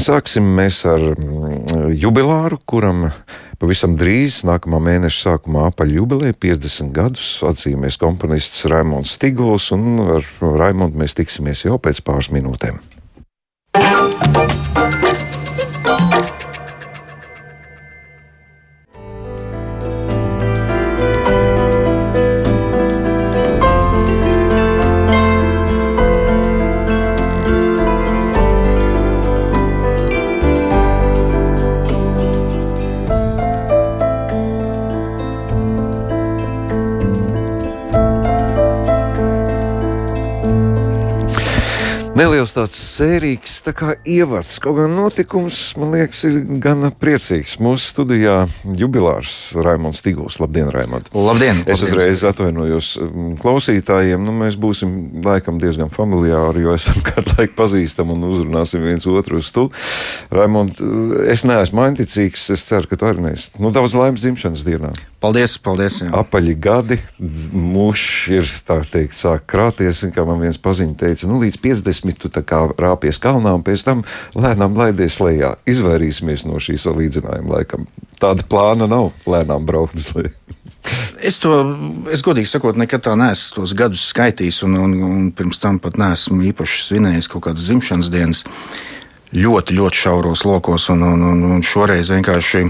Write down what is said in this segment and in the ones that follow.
Sāksim mēs ar mm, jubilāru, kuram pavisam drīz, nākamā mēneša sākumā apaļ jubileja 50 gadus atzīmēs komponists Raimons Stigols, un ar Raimondu mēs tiksimies jau pēc pāris minūtēm. Neliels tāds sērīgs tā kā ievads, kaut gan notikums, man liekas, ir gan priecīgs. Mūsu studijā jubilārs Raimons Tigūs. Labdien, Raimond! Labdien! Es uzreiz atvainojos mm, klausītājiem. Nu, mēs būsim laikam diezgan familiāri, jo esam kādu laiku pazīstami un uzrunāsim viens otru uz tu. Raimond, es neesmu mainticīgs, es ceru, ka tu arī neesi. Nu, daudz laimes dzimšanas dienā! Paldies, paldies. Jā. Apaļi gadi, mūžs ir tā teikt, sāk krāties. Kā man viens paziņš teica, nu, līdz 50 tu tā kā rāpies kalnā un pēc tam lēnām laidies lejā. Izvairīsimies no šī salīdzinājuma laikam. Tāda plāna nav lēnām braukt uz leju. Es to, es godīgi sakot, nekad tā neesmu tos gadus skaitījis, un, un, un pirms tam pat neesmu īpaši svinējis kaut kādas dzimšanas dienas ļoti, ļoti šauros lokos, un, un, un, un šoreiz vienkārši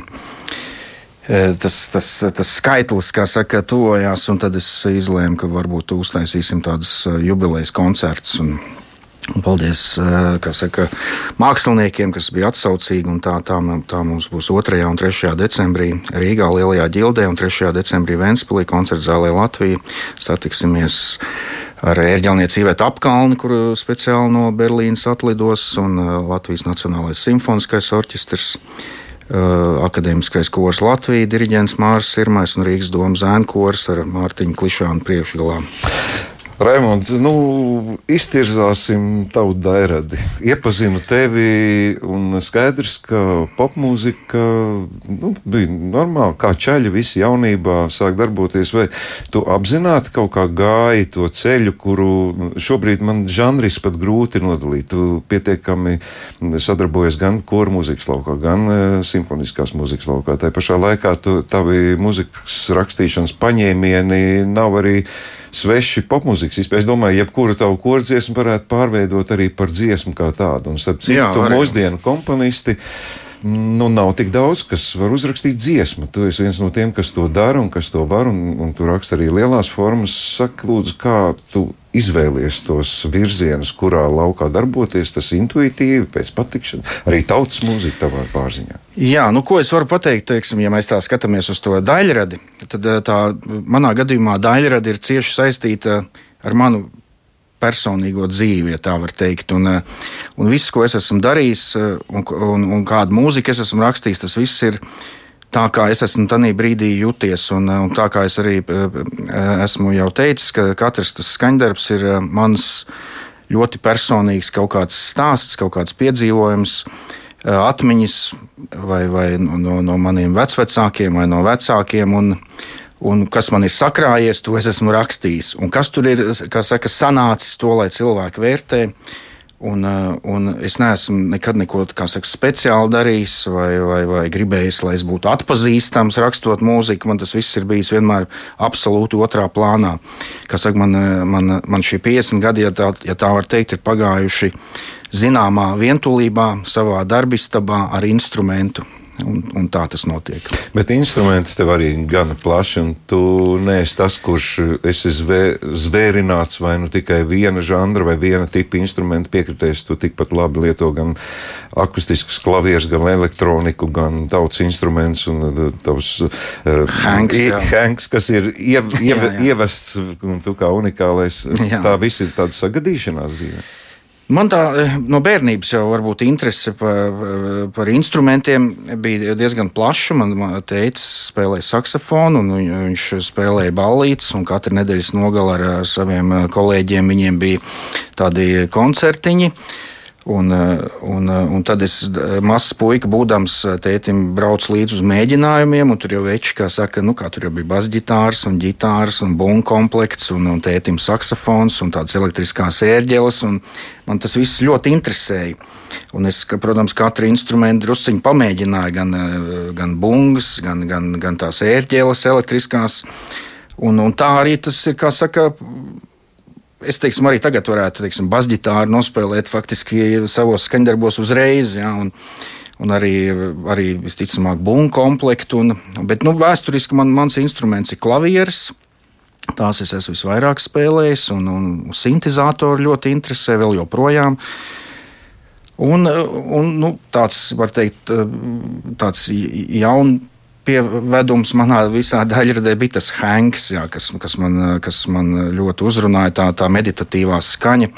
tas, tas, tas skaitlis, kā saka, tuvojās, un tad es izlēmu, ka varbūt uztaisīsim tādas jubilejas koncertus. Un, un paldies saka, māksliniekiem, kas bija atsaucīgi. Tā, tā, tā mums būs 2. un 3. decembrī Rīgā, Lielajā ģildē, un 3. decembrī Vēnspilī koncerta zālē Latvijā. Satiksimies ar ērģelniecību apkalni, kur speciāli no Berlīnas atlidos, un Latvijas Nacionālais simfoniskais orķestris. Akademiskais kurs Latvijas diriģents Mārcis Irmais un Rīgas domas zēnu kurs ar Mārtiņu Klišānu priekšgalā. Raimond, nu, iztirzāsim tavu dairadi. Iepazinu tevi un skaidrs, ka popmūzika nu, bija normāla, kā čaļi visi jaunībā sāk darboties. Vai tu apzināti kaut kā gāji to ceļu, kuru šobrīd man žanris pat grūti nodalīt. Tu pietiekami sadarbojies gan koru mūzikas laukā, gan uh, simfoniskās mūzikas laukā. Tā pašā laikā tu, tavi mūzikas rakstīšanas paņēmieni nav arī sveši popmūzikas izpētes. Es domāju, jebkuru tavu kordziesmu varētu pārveidot arī par dziesmu kā tādu. Un starp citu, mūsdienu komponisti. Nu, nav tik daudz, kas var uzrakstīt dziesmu. Tu esi viens no tiem, kas to dara un kas to var, un, un tu raksti arī lielās formas. Saka, lūdzu, kā tu izvēlies tos virzienus, kurā laukā darboties, tas intuitīvi, pēc patikšanas, arī tautas mūzika tavā pārziņā. Jā, nu, ko es varu pateikt, teiksim, ja mēs tā skatāmies uz to daļradi, tad tā, manā gadījumā daļradi ir cieši saistīta ar manu personīgo dzīvi, ja tā var teikt. Un, eh, un viss, ko es esmu darījis, eh, un, un, un kādu mūziku es esmu rakstījis, tas viss ir tā, kā es esmu tajā brīdī jūties. Un, eh, un tā kā es arī esmu jau teicis, ka katrs tas skaņdarbs ir mans ļoti personīgs kaut kāds stāsts, kaut kāds piedzīvojums atmiņas vai, vai no, no maniem vecākiem vai no vecākiem. Un, un kas man ir sakrājies, to es esmu rakstījis. Un kas tur ir saka, sanācis, to lai cilvēki vērtē. Uh, un es neesmu nekad neko saka, speciāli darījis, vai, vai, vai gribējis, lai es būtu atpazīstams, rakstot mūziku. Man tas viss ir bijis vienmēr absolūti otrā plānā. Saka, man, man, man šie 50 gadi, ja tā, ja tā var teikt, ir pagājuši zināmā vientulībā, savā darbistabā ar instrumentu. Un, un tā tas notiek. Bet instruments tev arī ir gana plašs, un tu neesi tas, kurš esi zvē, zvērināts vai nu tikai viena žanra vai viena tipa instrumenta piekritējis. Tu tikpat labi lieto gan akustiskus klavierus, gan elektroniku, gan tautas instruments un uh, tavs Hanks, uh, Hanks kas ir iev, iev, jā, jā. ievests un tu kā unikālais. Jā. Tā viss ir tāda sagadīšanās dzīve. Man tā eh, no bērnības jau varbūt interese par, par instrumentiem bija diezgan plaša. Man teica, spēlēja saksofonu, un viņš spēlēja ballītes, un katru nedēļas nogali ar saviem kolēģiem viņiem bija tādi koncertiņi. Un, un, un tad es, mazs puika, būdams tētim, braucu līdzi uz mēģinājumiem, un tur jau veči, kā saka, nu, kā tur jau bija basģitārs un ģitārs un bunga komplekts, un, un tētim saksofons un tādas elektriskās ērģeles, un man tas viss ļoti interesēja. Un es, ka, protams, katru instrumentu drusciņu pamēģināju, gan, gan bungas, gan, gan, gan tās ērģeles elektriskās, un, un tā arī tas ir, kā saka, es teiksim, arī tagad varētu teiksim, basģitāru nospēlēt faktiski savos skaņdarbos uzreiz. Ja, un, un arī, arī visticamāk, bungu komplektu. Un, bet nu, vēsturiski man, mans instruments ir klavieris. Tās es esmu visvairāk spēlējis, un, un sintēzatori ļoti interesē vēl joprojām. Un, un nu, tāds, var teikt, tāds jauns pievedums manā visā daļradē bija tas hanks, jā, kas, kas, man, kas man ļoti uzrunāja, tā, tā meditatīvā skaņa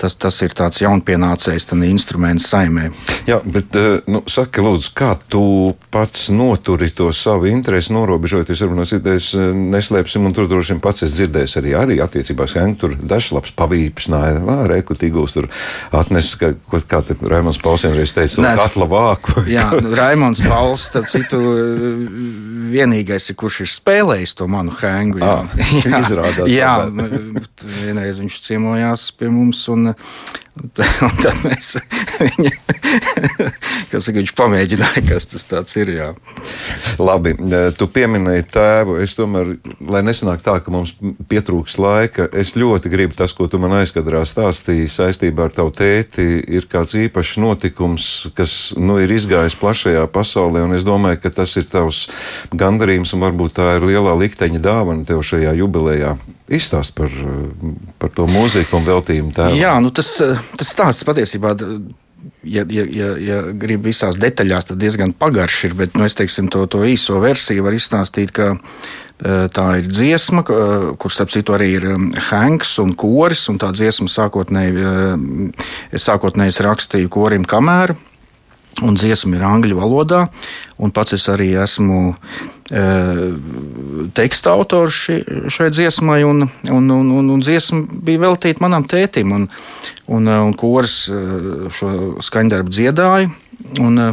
tas, tas ir tāds jaunpienācējs instruments saimē. Jā, bet eh, nu, saki, lūdzu, kā tu pats noturi to savu interesi, norobežoties ar no citas eh, neslēpsim, un tur droši vien pats es dzirdēju arī, arī attiecībās, ka tur dažlaps pavīpsnāja, rēku tīgūs tur atnes, ka, ko, kā te Raimons Pauls vienreiz teica, Nē, katla vāku. jā, nu, Raimons Pauls, starp citu, vienīgais, kurš ir spēlējis to manu hēngu. Jā, à, jā, izrādās. jā, vienreiz viņš ciemojās pie mums un Un, un tad mēs viņa, saka, viņš pamēģināja, kas tas ir. Jā. Labi, tu pieminēji tēvu. Es tomēr, lai nesanāk tā, ka mums pietrūks laika, es ļoti gribu tas, ko tu man aizkadrā stāstīji saistībā ar tavu tēti, ir kāds īpašs notikums, kas nu, ir izgājis plašajā pasaulē, un es domāju, ka tas ir tavs gandarījums, un varbūt tā ir lielā likteņa dāvana tev šajā jubilejā. Izstāst par, par to mūziku un veltījumu tēvam. Jā, nu tas, tas stāsts patiesībā. Ja, ja, ja, ja grib visās detaļās, tad diezgan pagaršs ir. Bet nu, es teiksim, to, to īso versiju var izstāstīt, ka e, tā ir dziesma, kur starp citu arī ir Hanks un koris. Un tā dziesma sākotnēji, e, es sākotnēji rakstīju korim kamēru un dziesma ir angļu valodā. Pats es arī esmu teksta autors ši, šai dziesmai, un, un, un, un, un dziesma bija veltīta manam tētim. Un, un, un kurs e, šo skaņdarbu dziedāja. Un, e,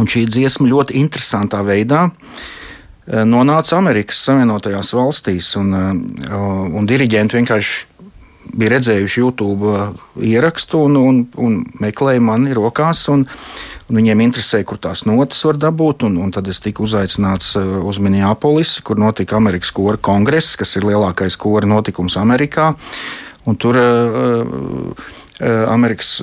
un šī dziesma ļoti interesantā veidā e, nonāca Amerikas Savienotajās valstīs, un, un diriģenti vienkārši bija redzējuši YouTube ierakstu un, un, un meklēja mani rokās. Un, un viņiem interesēja, kur tās notis var dabūt. Un, un tad es tiku uzaicināts uh, uz Minneapolisi, kur notika Amerikas kora kongress, kas ir lielākais kora notikums Amerikā. Un tur uh, uh, Amerikas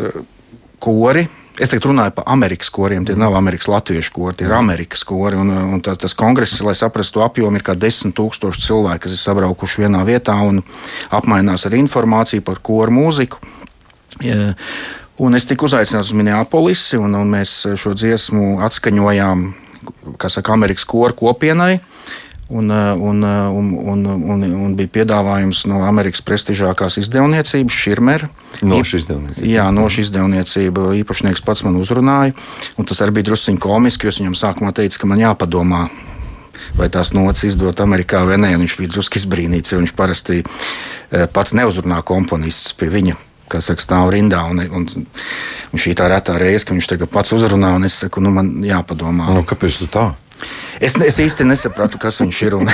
kori Es tagad runāju par Amerikas koriem. Tie nav Amerikas latviešu kori, tie ir Amerikas kori. Un, un tā, tas kongress, lai saprastu apjomu, ir kā desmit tūkstoši cilvēki, kas ir sabraukuši vienā vietā un apmainās ar informāciju par koru mūziku. Ja, un es tiku uzaicināts uz Minneapolisi, un, un mēs šo dziesmu atskaņojām, saka, Amerikas koru kopienai. Un, eh, un, eh, un, un, un, un bija piedāvājums no Amerikas prestižākās izdevniecības, Širmera. No šīs izdevniecības. Jā, no šīs izdevniecības īpašnieks pats man uzrunāja. Tas arī bija druskuļi komiski, jo viņam sākumā teica, ka man jāpadomā. Vai tās nots izdot Amerikā vai nē, viņš bija drusku izbrīnīts, jo viņš parasti eh, pats neuzrunā komponists pie viņa kas saka, stāv rindā. Un, un, un šī tā retā reize, ka viņš tagad pats uzrunā, un es saku, nu, man jāpadomā. Nu, kāpēc tu tā? Es, es īsti nesapratu, kas viņš ir. Un,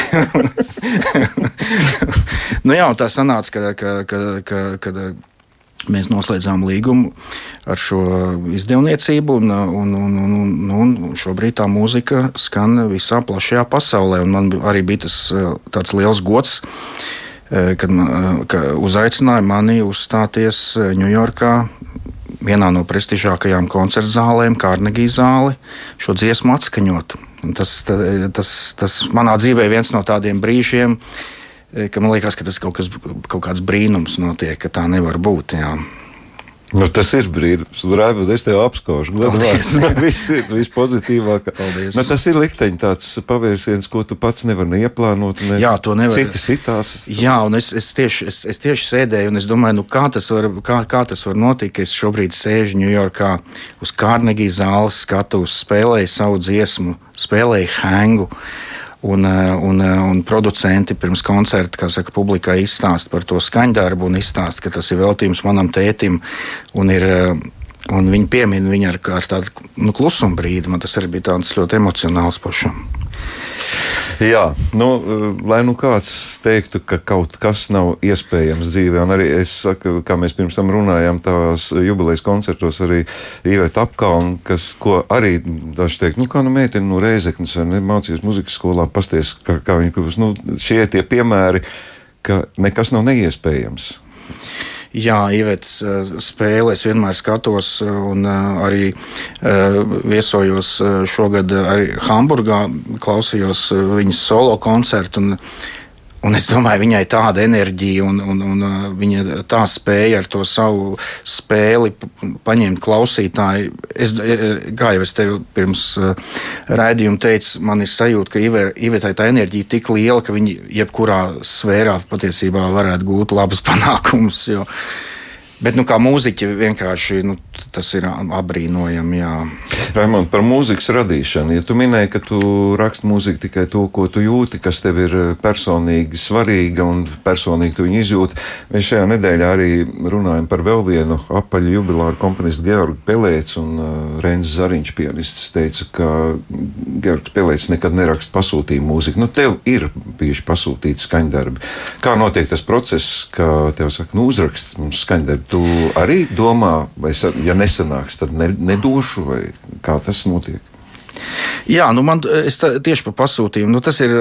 nu, jā, tā sanāca, ka, ka, ka, ka, ka mēs noslēdzām līgumu ar šo izdevniecību, un, un, un, un, un, un šobrīd tā mūzika skan visā plašajā pasaulē. Man arī bija tas tāds liels gods. Kad ka uzaicināja mani uzstāties Ņujorkā vienā no prestižākajām koncertu zālēm, Kārnegija zāli, šo dziesmu atskaņot. Tas, tas, tas manā dzīvē ir viens no tādiem brīžiem, eh, ka man liekas, ka tas kaut, kas, kaut kāds brīnums notiek, ka tā nevar būt. Jā. Nu, tas ir brīnums. Raibūt, es tev apskaužu. Godvārds. viss ir vispozitīvāk. Nu, tas ir likteņi tāds pavērsiens, ko tu pats nevari neieplānot. Ne Jā, to nevar. Citi sitās. Jā, un es, es, tieši, es, es tieši sēdēju un es domāju, nu, kā, tas var, kā, kā tas var notikt. Es šobrīd sēžu Ņujorkā uz Kārnegijas zāles skatuves, spēlēju savu dziesmu, spēlēju hangu. Un, un, un producenti pirms koncerta, saka, publikai izstāsta par to skaņdarbu un izstāsta, ka tas ir veltījums manam tētim. Ir, un viņi piemin viņu ar, ar tādu nu, klusumu brīdi. Man tas arī bija ļoti emocionāls pašam. Jā, nu, lai nu kāds teiktu, ka kaut kas nav iespējams dzīvē, un arī es saku, kā mēs pirms tam runājām, tās jubilejas koncertos arī Iveta apkalna, kas, ko arī daži teikt, nu, kā nu meitene no Reizeknas, vai ne, mācījās muzikas skolā, pasties, kā, kā viņa kļūst, nu, šie tie piemēri, ka nekas nav neiespējams. Jā, Ivets eh, spēle es vienmēr skatos, eh, un eh, arī viesojos šogad arī Hamburgā, klausījos viņas solo koncertu. Un, Un es domāju, viņai tāda enerģija un, un, un uh, viņa tā spēja ar to savu spēli paņemt klausītāju. Es, e, e, kā jau es tev pirms uh, raidījuma teicu, man ir sajūta, ka Ivetai tā enerģija tik liela, ka viņa jebkurā sfērā patiesībā varētu gūt labus panākumus. Jo, Bet, nu, kā mūziķi, vienkārši nu, tas ir apbrīnojami. Raimond, par mūzikas radīšanu. Ja tu minēji, ka tu raksti mūziku tikai to, ko tu jūti, kas tev ir eh, personīgi svarīga un personīgi tu viņu izjūti, mēs šajā nedēļā arī runājam par vēl vienu apaļu jubilāru komponistu Georgu Pelēcu uh, Reins Zariņš pianists teica, ka Georgs Pelēcs nekad neraksta pasūtījumu mūziku. Nu, tev ir bijuši pasūtīti skaņdarbi. Kā notiek tas process, ka tev saka, nu, uzraksts mums skaņdarbi? Tu arī domā, vai ja nesanāks, tad ne, nedošu, vai kā tas notiek? Jā, nu man tā, tieši par pasūtījumu. Nu, tas ir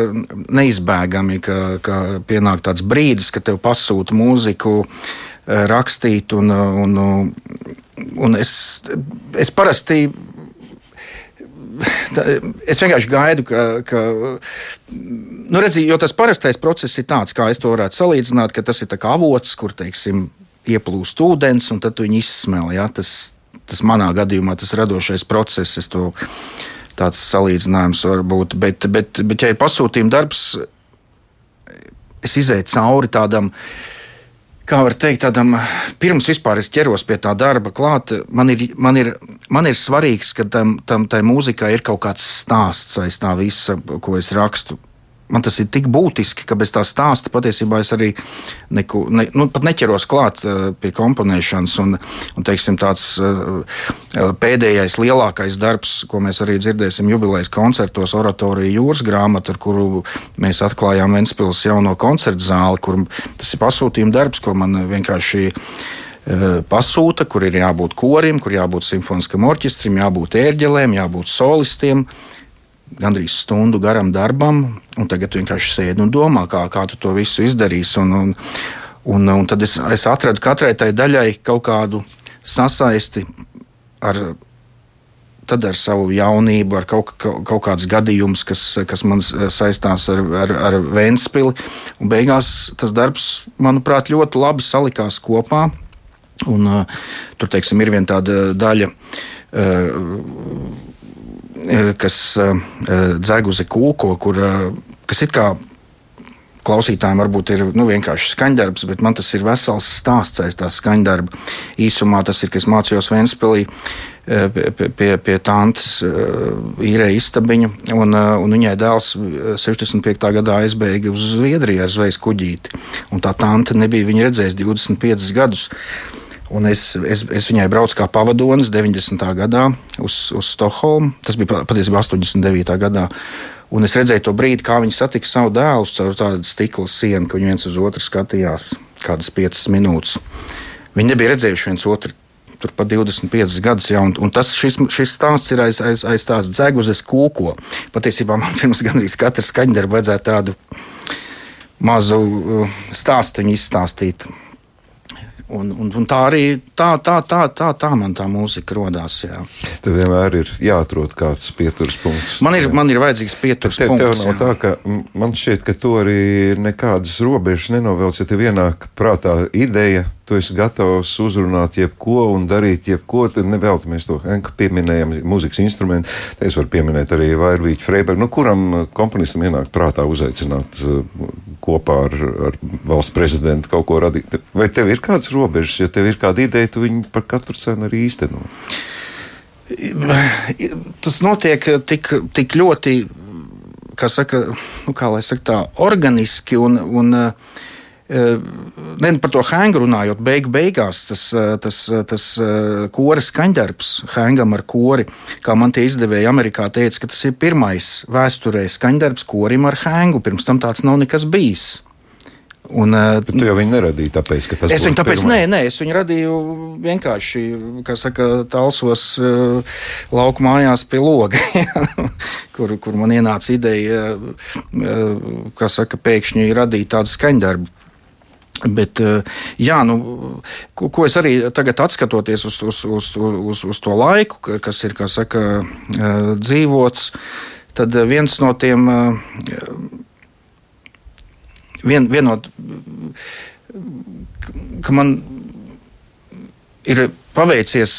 neizbēgami, ka, ka pienāk tāds brīdis, kad tev pasūta mūziku eh, rakstīt. Un, un, un es, es parasti es vienkārši gaidu, ka, ka nu, redzi, tas parastais process ir tāds, kā es to varētu salīdzināt, ka tas ir avots, kur teiksim, ieplūst ūdens, un tad viņi izsmēl. Ja? Tas, tas manā gadījumā tas radošais process, to, tāds salīdzinājums var būt. Bet, bet, bet ja ir pasūtījuma darbs, es izēju cauri tādam. Kā var teikt, tādam, pirms vispār es ķeros pie tā darba klāt, man ir, man ir, man ir svarīgs, ka tam, tam tai mūzikai ir kaut kāds stāsts aiz tā visa, ko es rakstu man tas ir tik būtiski, ka bez tā stāsta patiesībā es arī neku, ne, nu, neķeros klāt uh, pie komponēšanas. Un, un teiksim, tāds uh, pēdējais lielākais darbs, ko mēs arī dzirdēsim jubilejas koncertos, oratorija jūras grāmata, ar kuru mēs atklājām Ventspils jauno koncertu zāli, kur tas ir pasūtījuma darbs, ko man vienkārši pasūta, kur ir jābūt korim, kur jābūt simfoniskam orķestrim, jābūt ērģelēm, jābūt solistiem gandrīz stundu garam darbam, un tagad vienkārši sēdi un domā, kā, kā tu to visu izdarīsi. Un, un, un, un tad es, es atradu katrai tai daļai kaut kādu sasaisti ar, ar savu jaunību, ar kaut, kaut, kaut kādus gadījumus, kas, kas man saistās ar, ar, ar Vēnspili. Un beigās tas darbs, manuprāt, ļoti labi salikās kopā. Un, uh, tur, teiksim, ir viena tāda daļa. Uh, kas eh, dzeguzi kūko, kur, eh, kas it kā klausītājiem varbūt ir nu, vienkārši skaņdarbs, bet man tas ir vesels stāsts aiz tā skaņdarba. Īsumā tas ir, kas mācījos Vēnspēlī. Pie, pie, pie tantes īrēja istabiņu, un, un viņai dēls 65. gadā aizbēga uz Zviedriju ar zvejas kuģīti. Un tā tante nebija viņa redzējusi 25 gadus. Un es, es, es viņai braucu kā pavadonis 90. gadā uz, uz Stokholmu. Tas bija patiesībā 89. gadā. Un es redzēju to brīdi, kā viņi satika savu dēlu caur tādu stikla sienu, ka viņi viens uz otru skatījās kādas piecas minūtes. Viņi nebija redzējuši viens otru turpat 25 gadus. Ja, un, un tas, šis, šis stāsts ir aiz, aiz, aiz tās dzeguzes kūko. Patiesībā man pirms gandrīz katra skaņdarba vajadzētu tādu mazu uh, stāstu izstāstīt. Un, un, un tā arī tā, tā, tā, tā, tā man tā mūzika radās. Tev vienmēr ir jāatrod kāds pieturas punkts. Man ir, jā. man ir vajadzīgs pieturas te, punkts. Tev nav tā, ka man šķiet, ka tu arī nekādas robežas nenovelc, ja tev ienāk prātā ideja tu esi gatavs uzrunāt jebko un darīt jebko. Tad nevelti mēs to pieminējam, mūzikas instrumentu. Te es varu pieminēt arī Vairvīķu Freibergu, nu, kuram komponistam ienāk prātā uzaicināt uh, kopā ar, ar valsts prezidentu kaut ko radīt. Vai tev ir kādas robežas, ja tev ir kāda ideja, tu viņu par katru cenu arī īsteno? Tas notiek tik, tik ļoti kā saka, nu, kā lai saka, tā organiski un. un Ne par to hēngu runājot, beigu beigās tas, tas, tas kora skaņdarbs, hēngam ar kori, kā man tie izdevēji Amerikā teica, ka tas ir pirmais vēsturē skaņdarbs korim ar hēngu. Pirms tam tāds nav nekas bijis. Un, Bet tu jau viņu neradīji, tāpēc, ka tas es viņu tāpēc, nē, nē, es viņu radīju vienkārši, kā saka, talsos lauku mājās pie loga, kur, kur man ienāca ideja, kā saka, pēkšņi radīt tādu skaņdarbu. Bet, jā, nu, ko, ko es arī tagad atskatoties uz, uz, uz, uz, uz to laiku, kas ir saka, dzīvots, tad viens no tiem vien, vienot, ka man ir paveicies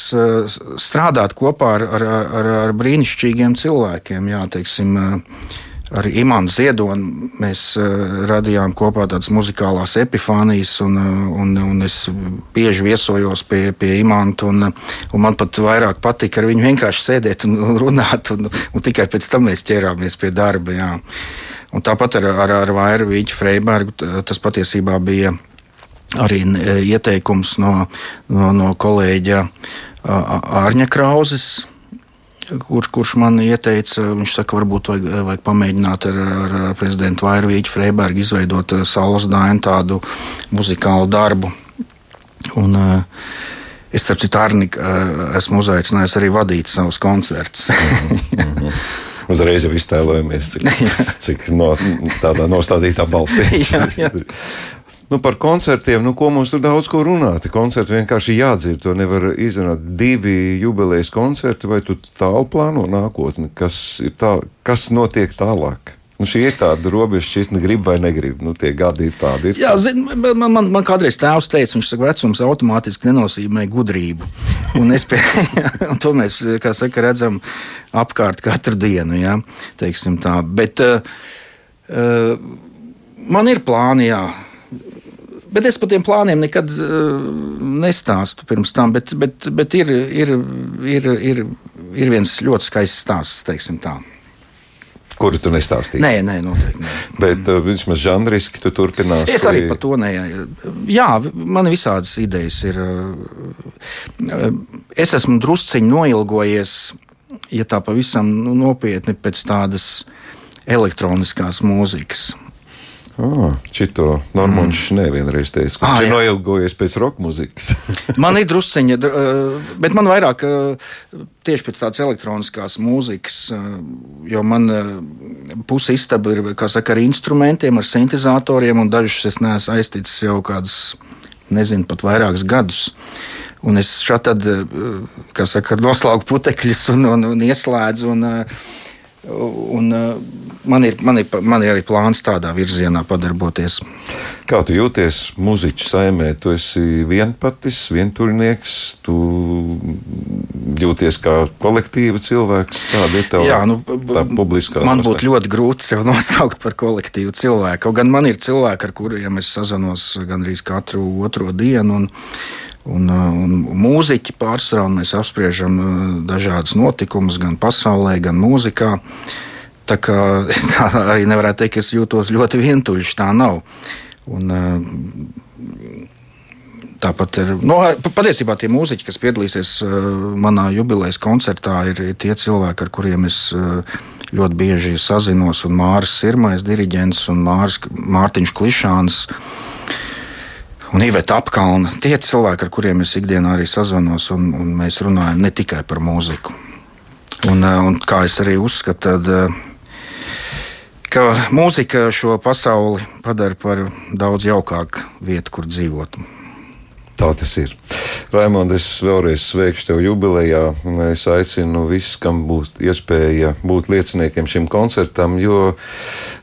strādāt kopā ar, ar, ar, ar brīnišķīgiem cilvēkiem. Jā, teiksim, uh, ar Imānu Ziedonu mēs uh, radījām kopā tādas muzikālās epifānijas, un, un, un es bieži viesojos pie, pie Imanta. Un, un man pat vairāk patika ar viņu vienkārši sēdēt un, un runāt, un, un tikai pēc tam mēs ķērāmies pie darba. Jā. Un tāpat ar, ar, ar Vairu Vīķu Freibergu tas patiesībā bija arī ieteikums no, no, no kolēģa Ārņa Krauzes. Kur, kurš man ieteica, viņš saka, varbūt vajag, vajag pamēģināt ar, ar prezidentu Vairu Vīķu Freibergu izveidot saules dāņu tādu muzikālu darbu. Un, Es, starp citu, esmu uzaicinājis arī vadīt savus koncertus. -hmm uzreiz jau iztēlojamies, cik, cik no, tādā nostādītā balsī. jā, jā. Nu, par koncertiem, nu, ko mums tur daudz ko runāt. Koncerti vienkārši jādzird. To nevar izrunāt. Divi jubilejas koncerti, vai tu tālu plāno nākotni, kas, tā, kas notiek tālāk? Nu, šī ir tāda robeža, šķiet, grib vai negrib. Nu, tie gadi ir tādi. Ir Jā, zin, man, man, man kādreiz tēvs teica, viņš saka, vecums automātiski nenozīmē gudrību. Un, pie, un to mēs, saka, redzam apkārt katru dienu. Ja? Bet uh, uh, man ir plāni, jā. Bet es par tiem plāniem nekad uh, nestāstu pirms tam. Bet, bet, bet ir, ir, ir, ir, ir viens ļoti skaists stāsts, teiksim tā kuru tu nestāstīsi. Nē, nē, noteikti. Nē. Bet uh, vismaz žanriski tu turpināsi. Es arī par to nē. Jā, man visādas idejas ir. Uh, es esmu drusciņi noilgojies, ja tā pavisam nu, nopietni pēc tādas elektroniskās mūzikas. Ah, Čito Normons mm. nevienreiz teica, ka ah, viņš noilgojies pēc roka mūzikas. man ir drusciņa, eh, bet man vairāk eh, tieši pēc tādas elektroniskās mūzikas, eh, jo man pusi istaba ir, kā saka, ar instrumentiem, ar sintezatoriem, un dažus es neesmu aizticis jau kādus, nezinu, pat vairākus gadus. Un es šādi, kā saka, noslauku putekļus un, un, un ieslēdzu. Un, Un, uh, man, ir, man, ir, man ir arī plāns tādā virzienā padarboties. Kā tu jūties muzeķa saimē? Tu esi vienpatis, vienturnieks, tu jūties kā kolektīva cilvēks. Kāda ir tava Jā, nu, publiskā? Man būtu ļoti grūti sevi nosaukt par kolektīvu cilvēku. Gan man ir cilvēki, ar kuriem es sazinos gandrīz katru otro dienu. Un, Un, uh, un mūziķi pārsvarā mēs apspriežam uh, dažādus notikumus gan pasaulē, gan mūzikā. Tā kā es tā arī nevarētu teikt, ka es jūtos ļoti vientuļš. Tā nav. Un, uh, tāpat ir. Nu, patiesībā tie mūziķi, kas piedalīsies manā jubilejas koncertā, ir tie cilvēki, ar kuriem es ļoti bieži sazinos. Mārcis Sirmais, diriģents un Mārs, Mārtiņš Klišāns un Iveta apkalna. Tie cilvēki, ar kuriem es ikdienā arī sazvanos, un, un mēs runājam ne tikai par mūziku. Un, eh, un kā es arī uzskatu, tad, eh, ka mūzika šo pasauli padara par daudz jaukāku vietu, kur dzīvot. Tā tas ir. Raimond, es vēlreiz sveikšu tevi jubilejā. Es aicinu visus, kam būs iespēja būt lieciniekiem šim koncertam, jo,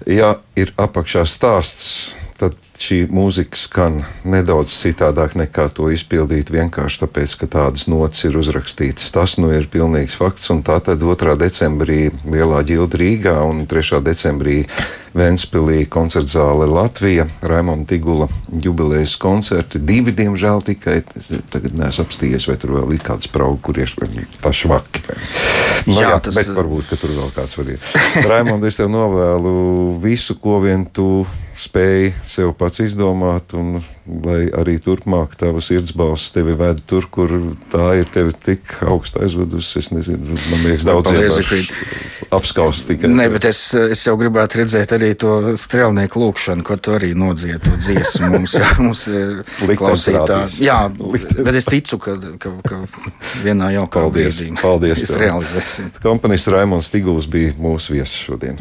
ja ir apakšā stāsts, šī mūzika skan nedaudz citādāk nekā to izpildīt vienkārši tāpēc, ka tādas notis ir uzrakstītas. Tas nu ir pilnīgs fakts, un tā tad 2. decembrī Lielā ģilda Rīgā un 3. decembrī Ventspilī koncertzāle Latvija, Raimonda Tigula jubilejas koncerti. Divi, diemžēl, tikai tagad neesmu apstījies, vai tur vēl ir kāds praugu, kur ir pašvaki. Nu, jā, Jā, tas... tas- Bet varbūt, ka tur vēl kāds var iet. Raimond, es tev novēlu visu, ko vien tu spēj sev pats izdomāt, un lai arī turpmāk tava sirdsbalss tevi ved tur, kur tā ir tevi tik augstu aizvedusi. Es nezinu, man liekas, daudziem var Zifrīd. apskaust tikai. Nē, bet es, es jau gribētu redzēt arī to strēlnieku lūkšanu, ko tu arī nodziedi to dziesmu. Mums, mums ir Liktenis klausītāji. rādīs. Jā, bet es ticu, ka, ka, ka vienā jaukā Paldies, brīdī paldies mēs realizēsim. Komponists Raimons Tigūs bija mūsu viesis šodien.